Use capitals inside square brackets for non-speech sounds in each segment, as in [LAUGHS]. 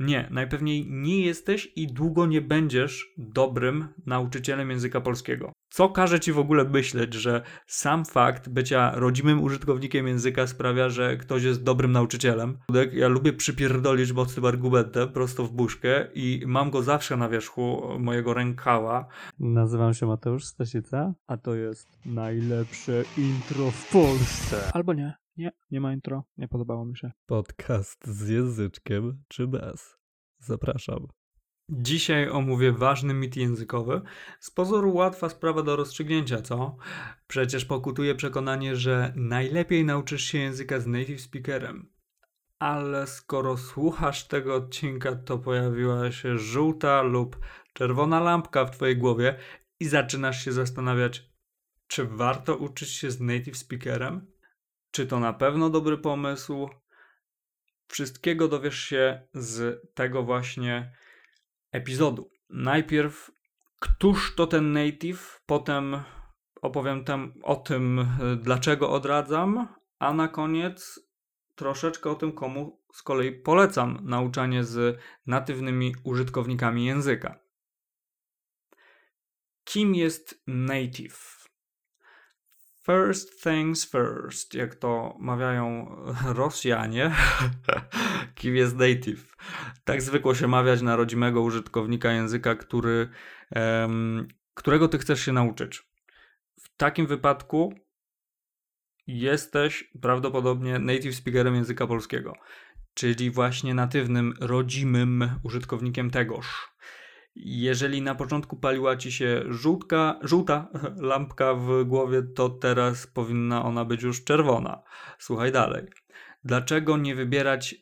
Nie, najpewniej nie jesteś i długo nie będziesz dobrym nauczycielem języka polskiego. Co każe ci w ogóle myśleć, że sam fakt bycia rodzimym użytkownikiem języka sprawia, że ktoś jest dobrym nauczycielem? Ja lubię przypierdolić mocnym argumentem prosto w buźkę i mam go zawsze na wierzchu mojego rękała. Nazywam się Mateusz Stasica, a to jest najlepsze intro w Polsce. Albo nie, nie, nie ma intro, nie podobało mi się. Podcast z języczkiem czy bez? Zapraszam. Dzisiaj omówię ważny mit językowy. Z pozoru łatwa sprawa do rozstrzygnięcia, co? Przecież pokutuje przekonanie, że najlepiej nauczysz się języka z native speakerem. Ale skoro słuchasz tego odcinka, to pojawiła się żółta lub czerwona lampka w twojej głowie i zaczynasz się zastanawiać, czy warto uczyć się z native speakerem? Czy to na pewno dobry pomysł? Wszystkiego dowiesz się z tego właśnie epizodu. Najpierw, któż to ten native, potem opowiem tam o tym, dlaczego odradzam, a na koniec troszeczkę o tym, komu z kolei polecam nauczanie z natywnymi użytkownikami języka. Kim jest native? First things first, jak to mawiają [LAUGHS] Rosjanie, [LAUGHS] kim jest native. Tak zwykło się mawiać na rodzimego użytkownika języka, który, um, którego ty chcesz się nauczyć. W takim wypadku jesteś prawdopodobnie native speakerem języka polskiego, czyli właśnie natywnym, rodzimym użytkownikiem tegoż. Jeżeli na początku paliła ci się żółtka, żółta [LAUGHS] lampka w głowie, to teraz powinna ona być już czerwona. Słuchaj dalej. Dlaczego nie wybierać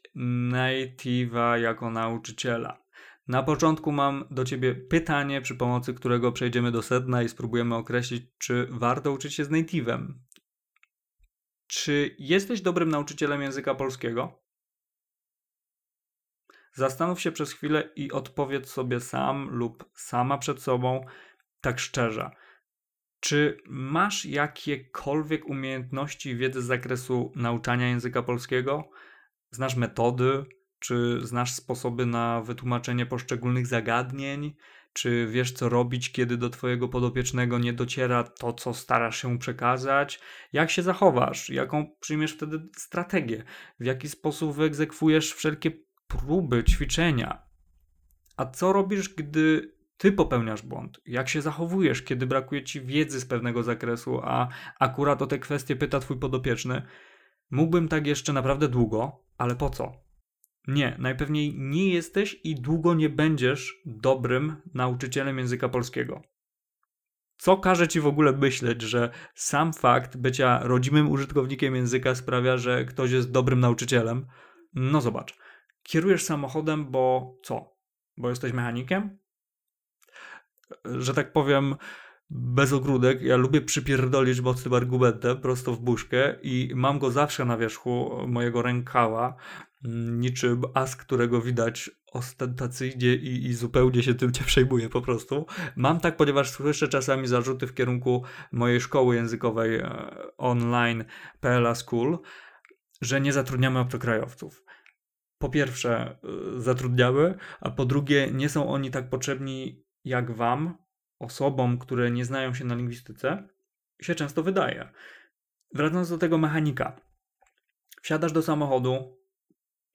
native'a jako nauczyciela? Na początku mam do ciebie pytanie, przy pomocy którego przejdziemy do sedna i spróbujemy określić, czy warto uczyć się z native'em. Czy jesteś dobrym nauczycielem języka polskiego? Zastanów się przez chwilę i odpowiedz sobie sam lub sama przed sobą tak szczerze. Czy masz jakiekolwiek umiejętności i wiedzę z zakresu nauczania języka polskiego? Znasz metody? Czy znasz sposoby na wytłumaczenie poszczególnych zagadnień? Czy wiesz, co robić, kiedy do Twojego podopiecznego nie dociera to, co starasz się przekazać? Jak się zachowasz? Jaką przyjmiesz wtedy strategię? W jaki sposób wyegzekwujesz wszelkie próby, ćwiczenia. A co robisz, gdy ty popełniasz błąd? Jak się zachowujesz, kiedy brakuje ci wiedzy z pewnego zakresu, a akurat o te kwestie pyta twój podopieczny? Mógłbym tak jeszcze naprawdę długo, ale po co? Nie, najpewniej nie jesteś i długo nie będziesz dobrym nauczycielem języka polskiego. Co każe ci w ogóle myśleć, że sam fakt bycia rodzimym użytkownikiem języka sprawia, że ktoś jest dobrym nauczycielem? No zobacz. Kierujesz samochodem, bo co? Bo jesteś mechanikiem? Że tak powiem, bez ogródek, ja lubię przypierdolić mocnym argumentem prosto w buźkę i mam go zawsze na wierzchu mojego rękała, mm, niczym as, którego widać ostentacyjnie i, i zupełnie się tym nie przejmuję po prostu. Mam tak, ponieważ słyszę czasami zarzuty w kierunku mojej szkoły językowej e, online PLA School, że nie zatrudniamy obcokrajowców po pierwsze y, zatrudniały, a po drugie nie są oni tak potrzebni jak wam, osobom, które nie znają się na lingwistyce, się często wydaje. Wracając do tego mechanika. Wsiadasz do samochodu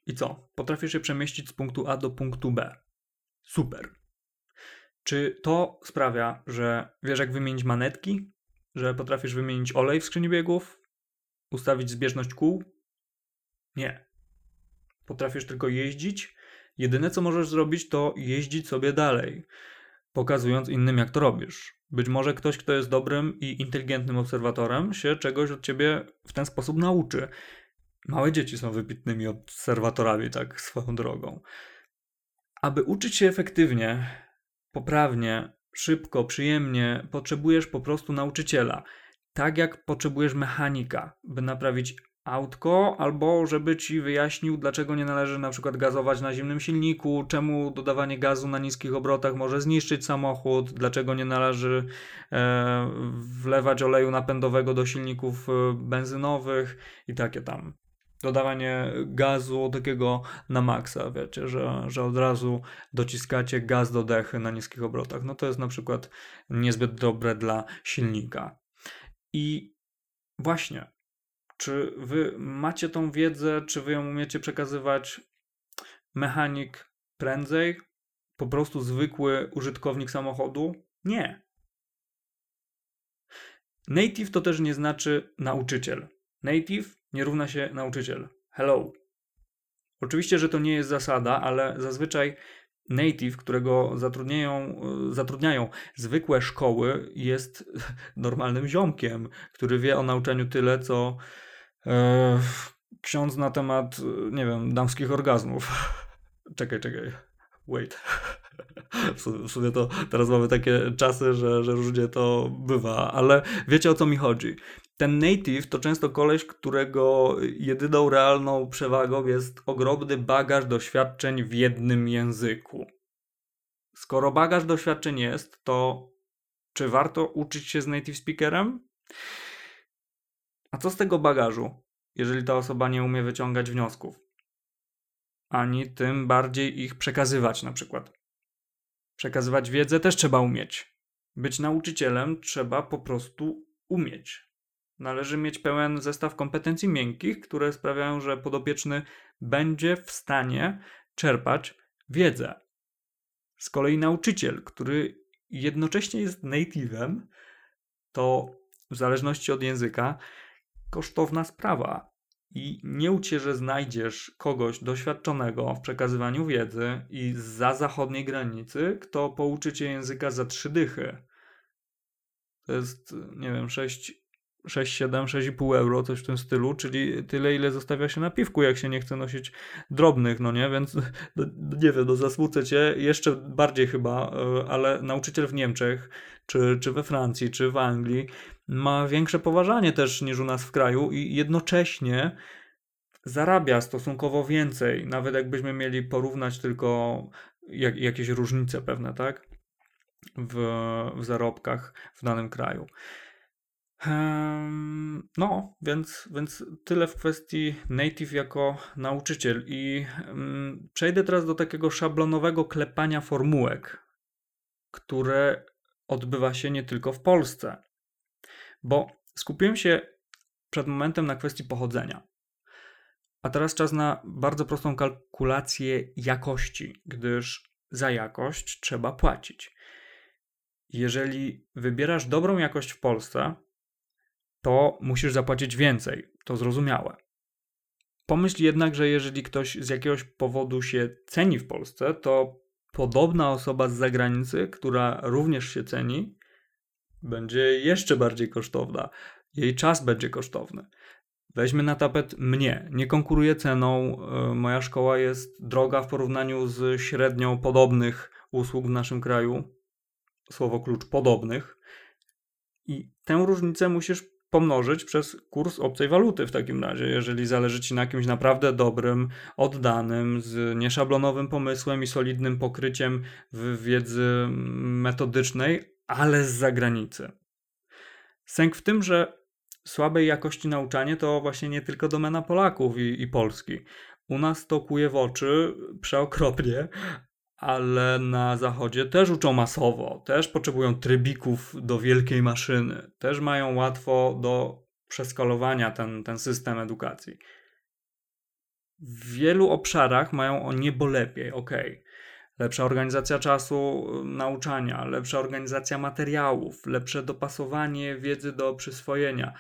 i co? Potrafisz się przemieścić z punktu A do punktu B. Super. Czy to sprawia, że wiesz jak wymienić manetki? Że potrafisz wymienić olej w skrzyni biegów? Ustawić zbieżność kół? Nie potrafisz tylko jeździć. Jedyne co możesz zrobić, to jeździć sobie dalej, pokazując innym, jak to robisz. Być może ktoś, kto jest dobrym i inteligentnym obserwatorem, się czegoś od ciebie w ten sposób nauczy. Małe dzieci są wybitnymi obserwatorami, tak swoją drogą. Aby uczyć się efektywnie, poprawnie, szybko, przyjemnie, potrzebujesz po prostu nauczyciela. Tak jak potrzebujesz mechanika, by naprawić autko, albo żeby ci wyjaśnił, dlaczego nie należy na przykład gazować na zimnym silniku, czemu dodawanie gazu na niskich obrotach może zniszczyć samochód, dlaczego nie należy e, wlewać oleju napędowego do silników e, benzynowych i takie tam Dodawanie gazu takiego na maksa, wiecie, że, że od razu dociskacie gaz do dechy na niskich obrotach. No to jest na przykład niezbyt dobre dla silnika. I właśnie, czy wy macie tą wiedzę, czy wy ją umiecie przekazywać mechanik prędzej? Po prostu zwykły użytkownik samochodu? Nie. Native to też nie znaczy nauczyciel. Native nie równa się nauczyciel. Hello. Oczywiście, że to nie jest zasada, ale zazwyczaj native, którego zatrudniają, zatrudniają zwykłe szkoły, jest [LAUGHS] normalnym ziomkiem, który wie o nauczaniu tyle, co ksiądz na temat, nie wiem, damskich orgazmów. [LAUGHS] Czekaj, czekaj. Wait. [LAUGHS] W sumie, w sumie to teraz mamy takie czasy, że, że różnie to bywa, ale wiecie o co mi chodzi. Ten native to często koleś, którego jedyną realną przewagą jest ogromny bagaż doświadczeń w jednym języku. Skoro bagaż doświadczeń jest, to czy warto uczyć się z native speakerem? A co z tego bagażu, jeżeli ta osoba nie umie wyciągać wniosków? Ani tym bardziej ich przekazywać, na przykład. Przekazywać wiedzę też trzeba umieć. Być nauczycielem trzeba po prostu umieć. Należy mieć pełen zestaw kompetencji miękkich, które sprawiają, że podopieczny będzie w stanie czerpać wiedzę. Z kolei nauczyciel, który jednocześnie jest native'em, to w zależności od języka kosztowna sprawa. I nie łudź że znajdziesz kogoś doświadczonego w przekazywaniu wiedzy i za zachodniej granicy, kto pouczy cię języka za trzy dychy. To jest, nie wiem, 6, 6 7, 6,5 euro, coś w tym stylu, czyli tyle, ile zostawia się na piwku, jak się nie chce nosić drobnych, no nie? Więc no, nie wiem, no zasmucę cię jeszcze bardziej chyba, e, ale nauczyciel w Niemczech, czy, czy we Francji, czy w Anglii ma większe poważanie też niż u nas w kraju i jednocześnie zarabia stosunkowo więcej, nawet jakbyśmy mieli porównać tylko jak, jakieś różnice pewne, tak? W, w zarobkach w danym kraju. No, więc, więc tyle w kwestii native jako nauczyciel. I przejdę teraz do takiego szablonowego klepania formułek, które odbywa się nie tylko w Polsce. Bo skupiłem się przed momentem na kwestii pochodzenia. A teraz czas na bardzo prostą kalkulację jakości, gdyż za jakość trzeba płacić. Jeżeli wybierasz dobrą jakość w Polsce, to musisz zapłacić więcej. To zrozumiałe. Pomyśl jednak, że jeżeli ktoś z jakiegoś powodu się ceni w Polsce, to podobna osoba z zagranicy, która również się ceni, będzie jeszcze bardziej kosztowna. Jej czas będzie kosztowny. Weźmy na tapet mnie. Nie konkuruję ceną. e, Moja szkoła jest droga w porównaniu z średnią podobnych usług w naszym kraju. Słowo klucz podobnych. I tę różnicę musisz pomnożyć przez kurs obcej waluty w takim razie, jeżeli zależy ci na kimś naprawdę dobrym, oddanym, z nieszablonowym pomysłem i solidnym pokryciem w wiedzy metodycznej, ale z zagranicy. Sęk w tym, że słabej jakości nauczanie to właśnie nie tylko domena Polaków i, i Polski. U nas to kuje w oczy przeokropnie, ale na zachodzie też uczą masowo, też potrzebują trybików do wielkiej maszyny, też mają łatwo do przeskalowania ten, ten system edukacji. W wielu obszarach mają o niebo lepiej, ok. Lepsza organizacja czasu y, nauczania, lepsza organizacja materiałów, lepsze dopasowanie wiedzy do przyswojenia.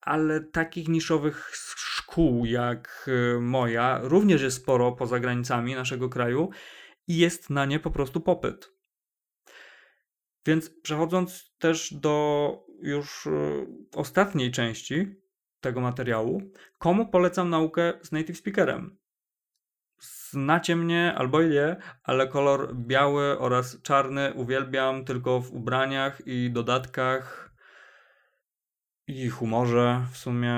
Ale takich niszowych szkół jak y, moja również jest sporo poza granicami naszego kraju i jest na nie po prostu popyt. Więc przechodząc też do już y, ostatniej części tego materiału, komu polecam naukę z native speakerem? Znacie mnie albo nie, ale kolor biały oraz czarny uwielbiam tylko w ubraniach i dodatkach i humorze. W sumie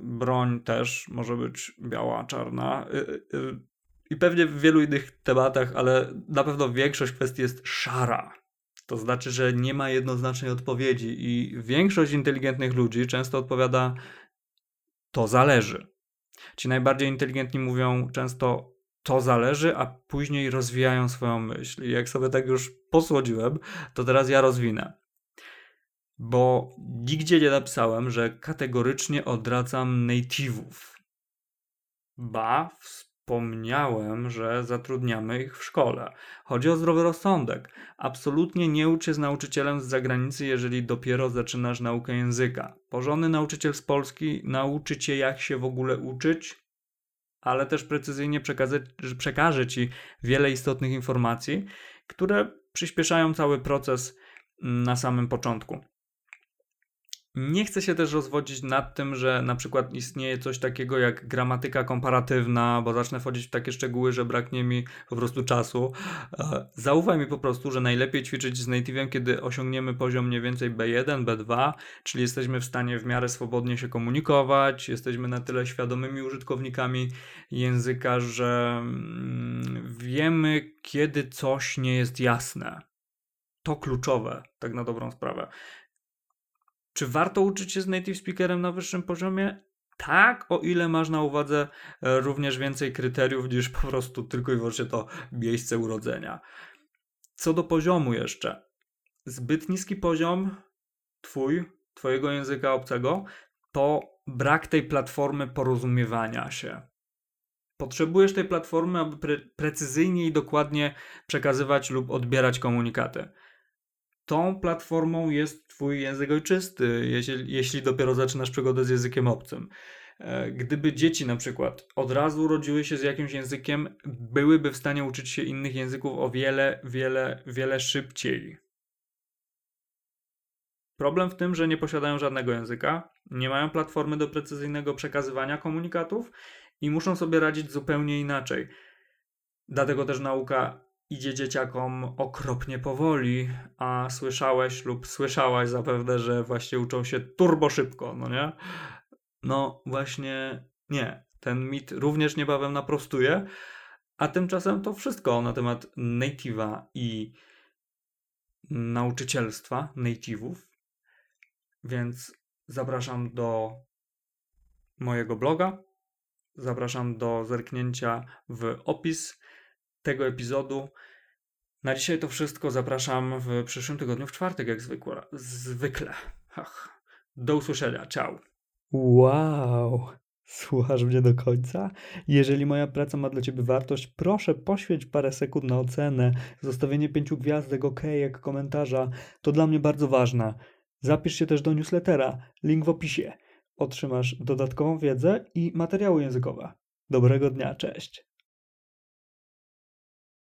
broń też może być biała, czarna. I pewnie w wielu innych tematach, ale na pewno większość kwestii jest szara. To znaczy, że nie ma jednoznacznej odpowiedzi, i większość inteligentnych ludzi często odpowiada: To zależy. Ci najbardziej inteligentni mówią często to zależy, a później rozwijają swoją myśl. I jak sobie tak już posłodziłem, to teraz ja rozwinę. Bo nigdzie nie napisałem, że kategorycznie odradzam native'ów. Ba, wspomniałem, że zatrudniamy ich w szkole. Chodzi o zdrowy rozsądek. Absolutnie nie ucz się z nauczycielem z zagranicy, jeżeli dopiero zaczynasz naukę języka. Porządny nauczyciel z Polski nauczy cię, jak się w ogóle uczyć, ale też precyzyjnie przekaże, przekaże ci wiele istotnych informacji, które przyspieszają cały proces mm, na samym początku. Nie chcę się też rozwodzić nad tym, że na przykład istnieje coś takiego jak gramatyka komparatywna, bo zacznę wchodzić w takie szczegóły, że braknie mi po prostu czasu. E, Zaufaj mi po prostu, że najlepiej ćwiczyć z native'em, kiedy osiągniemy poziom mniej więcej B1, B2, czyli jesteśmy w stanie w miarę swobodnie się komunikować, jesteśmy na tyle świadomymi użytkownikami języka, że mm, wiemy, kiedy coś nie jest jasne. To kluczowe, tak na dobrą sprawę. Czy warto uczyć się z native speakerem na wyższym poziomie? Tak, o ile masz na uwadze e, również więcej kryteriów niż po prostu tylko i wyłącznie to miejsce urodzenia. Co do poziomu jeszcze. Zbyt niski poziom twój, twojego języka obcego, to brak tej platformy porozumiewania się. Potrzebujesz tej platformy, aby pre- precyzyjnie i dokładnie przekazywać lub odbierać komunikaty tą platformą jest Twój język ojczysty, jeśli, jeśli dopiero zaczynasz przygodę z językiem obcym. E, Gdyby dzieci na przykład od razu urodziły się z jakimś językiem, byłyby w stanie uczyć się innych języków o wiele, wiele, wiele szybciej. Problem w tym, że nie posiadają żadnego języka, nie mają platformy do precyzyjnego przekazywania komunikatów i muszą sobie radzić zupełnie inaczej. Dlatego też nauka idzie dzieciakom okropnie powoli, a słyszałeś lub słyszałaś zapewne, że właśnie uczą się turbo szybko, no nie? No właśnie nie. Ten mit również niebawem naprostuje, a tymczasem to wszystko na temat native'a i nauczycielstwa native'ów. Więc zapraszam do mojego bloga. Zapraszam do zerknięcia w opis tego epizodu. Na dzisiaj to wszystko. Zapraszam w przyszłym tygodniu w czwartek, jak zwykle. Zwykle. Ach. Do usłyszenia. Ciao. Wow! Słuchasz mnie do końca? Jeżeli moja praca ma dla Ciebie wartość, proszę poświęć parę sekund na ocenę, zostawienie pięciu gwiazdek, ok, jak komentarza. To dla mnie bardzo ważne. Zapisz się też do newslettera, link w opisie. Otrzymasz dodatkową wiedzę i materiały językowe. Dobrego dnia, cześć.